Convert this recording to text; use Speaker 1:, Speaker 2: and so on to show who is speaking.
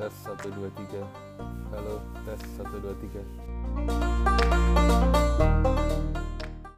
Speaker 1: tes 1 2 3 halo tes 1 2 3